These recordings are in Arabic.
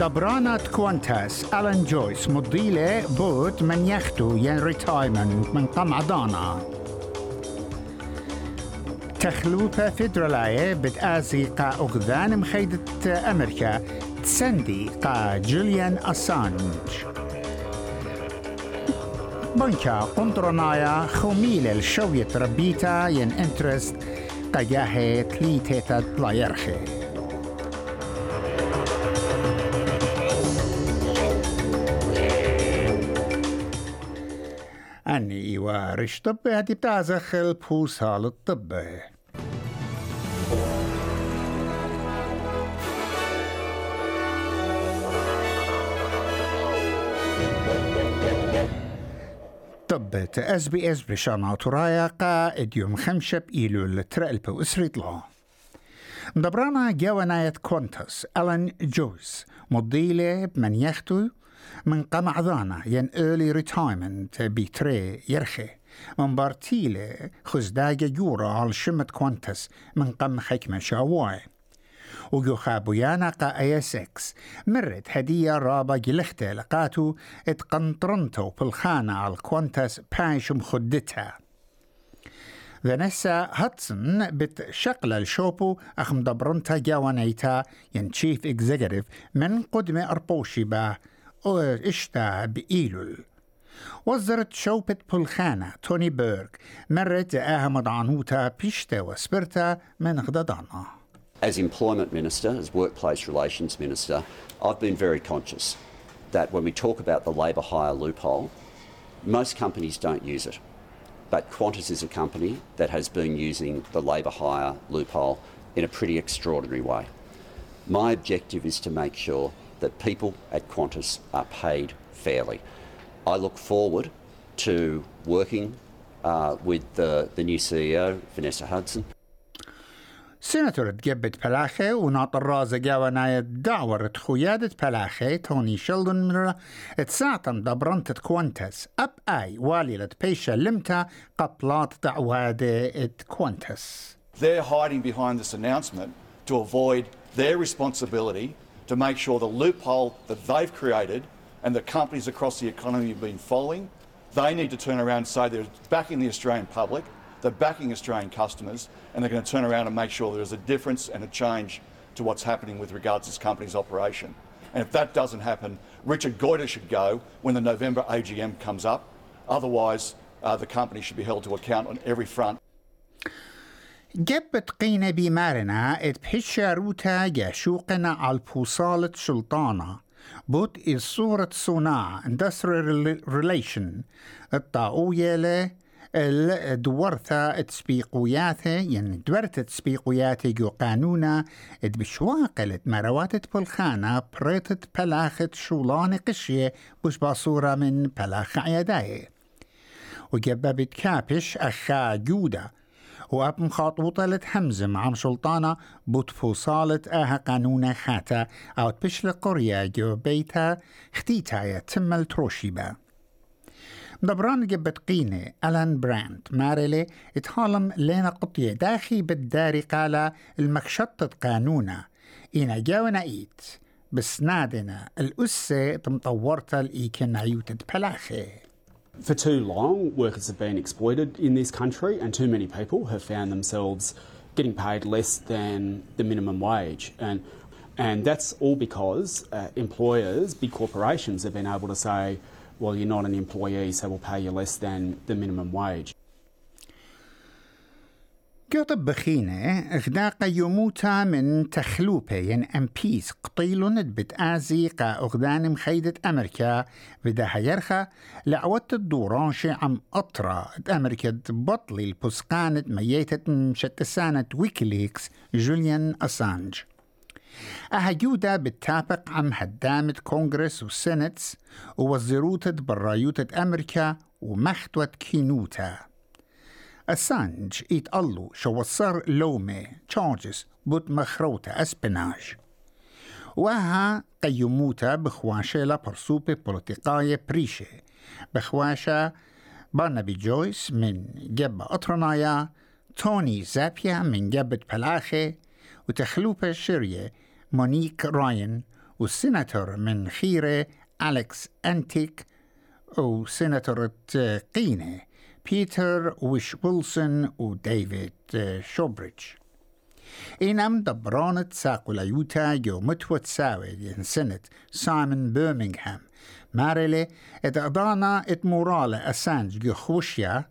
دبرانة كوانتاس ألان جويس مضيلة بوت من يختو ين ريتايمنت من قمعضانا تخلوبة فيدرالاية بتآزي قا أغذان مخيدة أمريكا. تسندي قا جوليان أسانج. بنكا قنطرنايا خوميل الشوية ربيتا ين انترست قجاهي تليتيتا تلايرخي أني وارش طب هدي بتعزخ البوصال الطب طب اس بي اس برشانا ترايا قائد يوم خمسة بإيلول ترقلب وإسريت الله مدبرانا جواناية كونتس ألان جوز مضيلة بمن يختو من قمع ذانا ين early retirement بيتري يرخي من بارتيلة خزداجة جورا على شمت كوانتس من قم حكمة شاواي وجو خابويانا قا اي اس إكس مرت هدية رابا جلختة لقاتو اتقنطرنتو بالخانة على الكوانتس باش مخدتها فانيسا هاتسون بتشقل الشوبو أخم دبرنتا جوانيتا ين تشيف اكزيكتيف من قدمة أربوشي با اشتا بإيلول وزرت شوبة بلخانة توني بيرغ مرت أهم عنوتا بيشتا وسبرتا من غددانا As Employment Minister, as Workplace Relations Minister, I've been very conscious that when we talk about the labour hire loophole, most companies don't use it. But Qantas is a company that has been using the labour hire loophole in a pretty extraordinary way. My objective is to make sure that people at Qantas are paid fairly. I look forward to working uh, with the, the new CEO, Vanessa Hudson. سيناتور تجبت بلاخي وناطر رازا جاوانا دعورة خيادة بلاخي توني شلدن مرة تساعتم دبرنت كوانتس أب أي والي بيشا لمتا قبلات دعوادة كوانتس They're hiding behind this announcement to avoid their responsibility to make sure the loophole that they've created and the companies across the economy have been following, they need to turn around and say they're backing the Australian public, they're backing Australian customers, and they're going to turn around and make sure there's a difference and a change to what's happening with regards to this company's operation. And if that doesn't happen, Richard Goiter should go when the November AGM comes up. Otherwise, uh, the company should be held to account on every front. جبت قينة بمارنا اتبحشا روتا جاشوقنا على البوصالة سلطانة بوت الصورة صناع industrial relation. الطاوية له الدورثة تسبيقوياته يعني دورت تسبيقوياته جو قانونا. بشواقلت مروات بالخانة بريتت بلاخت شولان قشية بش باصورة من بلاخ عيداي وجببت كابش أخا جودة. وأب مخاطوطة لتحمزة مع سلطانة بوتفوصالة آها قانون خاتا أو تبشل قرية جو بيتا ختيتا يتم التروشيبا دبران جبت قينة ألان براند مارلي اتهالم لنا قطية داخي بالداري قال المكشطة قانونا. إنا جاونا إيت بسنادنا الأسة تمطورتا الإيكن عيوتة بلاخي. For too long, workers have been exploited in this country, and too many people have found themselves getting paid less than the minimum wage. And, and that's all because uh, employers, big corporations, have been able to say, well, you're not an employee, so we'll pay you less than the minimum wage. قطب بخينة إغداق يموتا من تخلوبة ين أمبيس قطيلون بتآزي قا أغدان مخيدة أمريكا. بدا يرخى لعوت الدورانش عم أطرا. أمريكا بطلي البسقانة ميتة مشتسانة ويكيليكس جوليان أسانج. أهجودة بالتابق عم هدامة كونغرس وسنتس ووزيروتة برايوتة أمريكا ومختوة كينوتا. أسانج يتقلو شو وصر لومي تشارجز بوت مخروطة أسبناج. وها قيموتا بخواشة لبرسوبة بوليتيقاية بريشة. بخواشة بارنابي جويس من جبة أطرنايا توني زابيا من جبة بلاخي وتخلوبة شرية مونيك راين والسيناتور من خيرة أليكس أنتيك وسيناتور قينة بيتر ويش ويلسون وديفيد شوبريدج إنام دبرانت ساقو يوتا جو متوت ساوي سنة سايمون برمنغهام مارلي اد أدانا اد مورالة أسانج جو خوشيا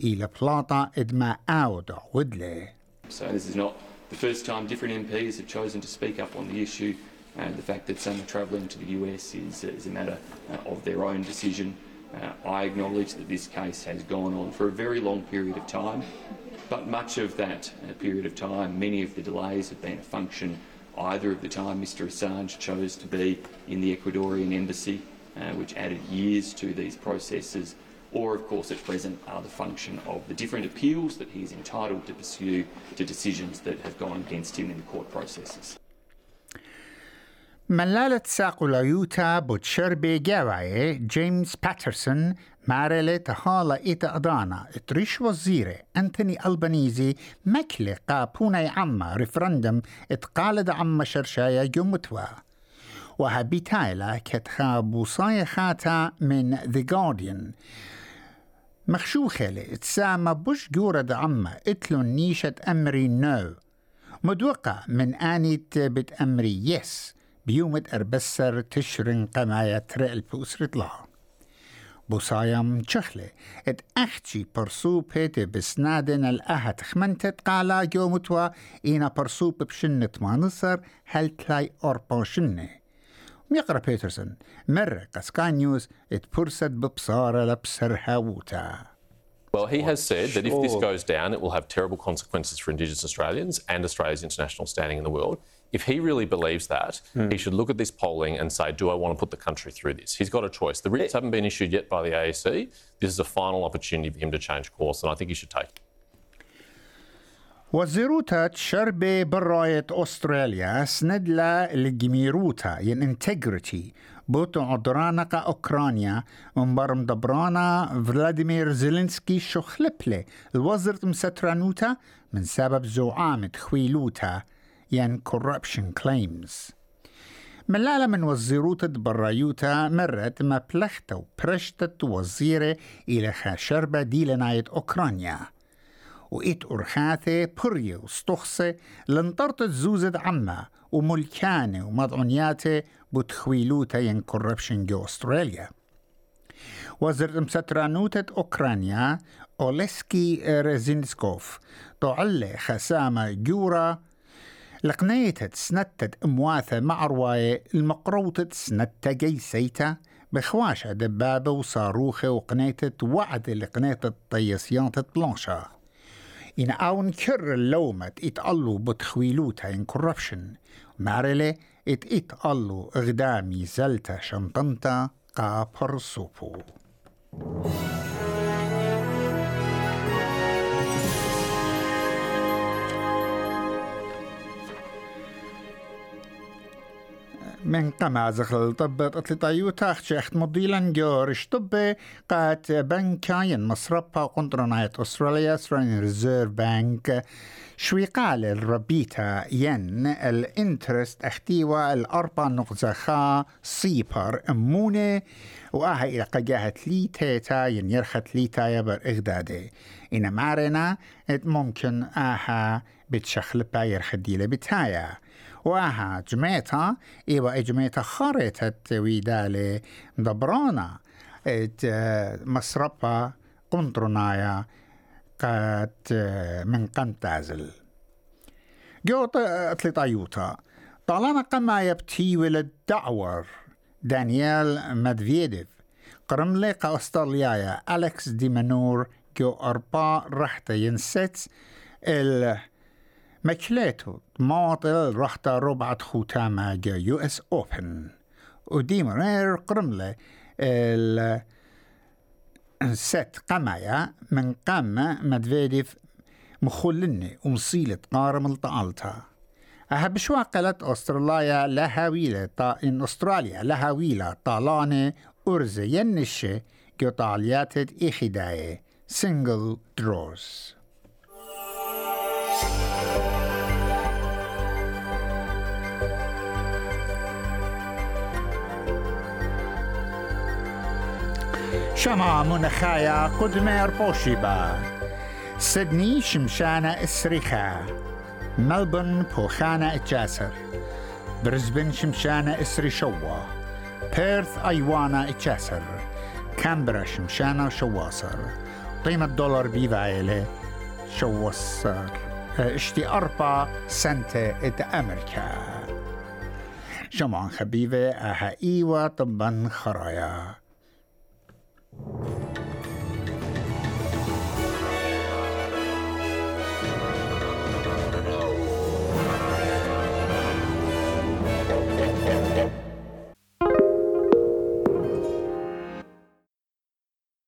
إلى بلاطا اد ما أودا ودلي So this is not the first time different MPs have chosen to speak up on the issue. And the fact that some are travelling to the US is, is a matter uh, of their own decision. Uh, I acknowledge that this case has gone on for a very long period of time, but much of that uh, period of time, many of the delays have been a function either of the time Mr Assange chose to be in the Ecuadorian embassy, uh, which added years to these processes, or of course at present are the function of the different appeals that he is entitled to pursue to decisions that have gone against him in the court processes. ملالة ساقو ليوتا بوتشربي جاواي جيمس باترسون مارلة تهالا إيتا أدانا إتريش وزيرة أنتوني ألبانيزي مكلي قابونا عما ريفرندم إتقالد عما شرشايا جمتوا وهابيتايلا كتخا بوصايا خاتا من The Guardian. مخشوخة اتسامى بوش جورد عما إتلو نيشة أمري نو. مدوقة من آنيت بت أمري يس. بيومت أربسر تشرن قماية ترقل الله بوصايم تشخلة ات أختي برسو بيتي بسنادن الأهت خمنتت قالا جومتوا إينا برسو بشنة ما نصر هل تلاي أربا شنة ميقرأ بيترسون مرة قسكا نيوز ات برسد ببصارة لبسر هاوتا Well, he has said that if this Sure. goes down, it will have terrible consequences for Indigenous Australians and Australia's international standing in the world. If he really believes that, he should look at this polling and say, Do I want to put the country through this? He's got a choice. The writs haven't been issued yet by the AEC. This is a final opportunity for him to change course, and I think he should take it. وزيروتا تشربي براية أستراليا سندلا الجميروتا ين انتجريتي بوتو عدرانقا أوكرانيا ومبرم دبرانا فلاديمير زيلينسكي شخلبلي الوزير مسترانوتا من سبب زعامة خويلوتا ين corruption claims. من وزيروتة برايوتا مرت ما بلختة وبرشتت وزيرة إلى خاشربة ديلناية أوكرانيا. وإت أرخاثة برية وستخصة لنطرت زوزة عما وملكانة ومضعنياتة بتخويلوتا ين كوربشن جو أستراليا. وزير مسترانوتة أوكرانيا أوليسكي ريزينسكوف تعلي خسامة جورا لقنيتت سنتت امواثة مع رواية المقروطة سنتة جيسيتا بخواشة دبابة وصاروخة وقنيتت وعد لقنيتة طيسيانة بلانشا. إن أون كر اللومت إتقلو بتخويلوتا إن كوربشن. مارلي إتقلو إغدامي زلتا شنطنتا قا برسوبو من قما زخل طبت أتلطايو تاخ شيخت مضيلا جورش طب قات بنكاين مصربا قنطرناية أستراليا أستراليان ريزيرف بانك. شوي قال الربيتا ين الانترست اختيوا الأربع نقطة خا صيبر أمونة. وآها إلى قجاها تليتا ين يرخى تليتا يبر إغدادي إن مارنا إت ممكن آها بتشخلبا يرخى ديلة بتايا. وها جميتا إيوا جميتا خارطة ويدالي دبرانا إت مصربا قنطرنايا قد من قمتازل جوت أتلطايوتا طالما قما يبتي ولد دعور دانيال مدفيديف. قرملي أستراليايا أليكس ديمانور جو أربا رحت ينست. ال مكليتو معطل رحت ربعة ختامة جا يو اس اوبن وديمونير قرملي ال ست قمايا من قام مدفيديف مخلني ومصيلة قارم الطالتا أها بشواقلت أستراليا لها ويلة طا إن أستراليا لها ويلة طالانة أرزة ينشة جو طالياتت إخداية single draws شما منخايا قدمير بوشيبا سيدني شمشانة إسريخا ملبون بوخانة إتجاسر برزبن شمشانة إسري شوا بيرث أيوانا إتجاسر كامبرا شمشانة شواصر قيمة دولار بيفايلة شواصر اشتي أربعة سنتة إت أمريكا جمعان خبيبة أها إيوة طبا خرايا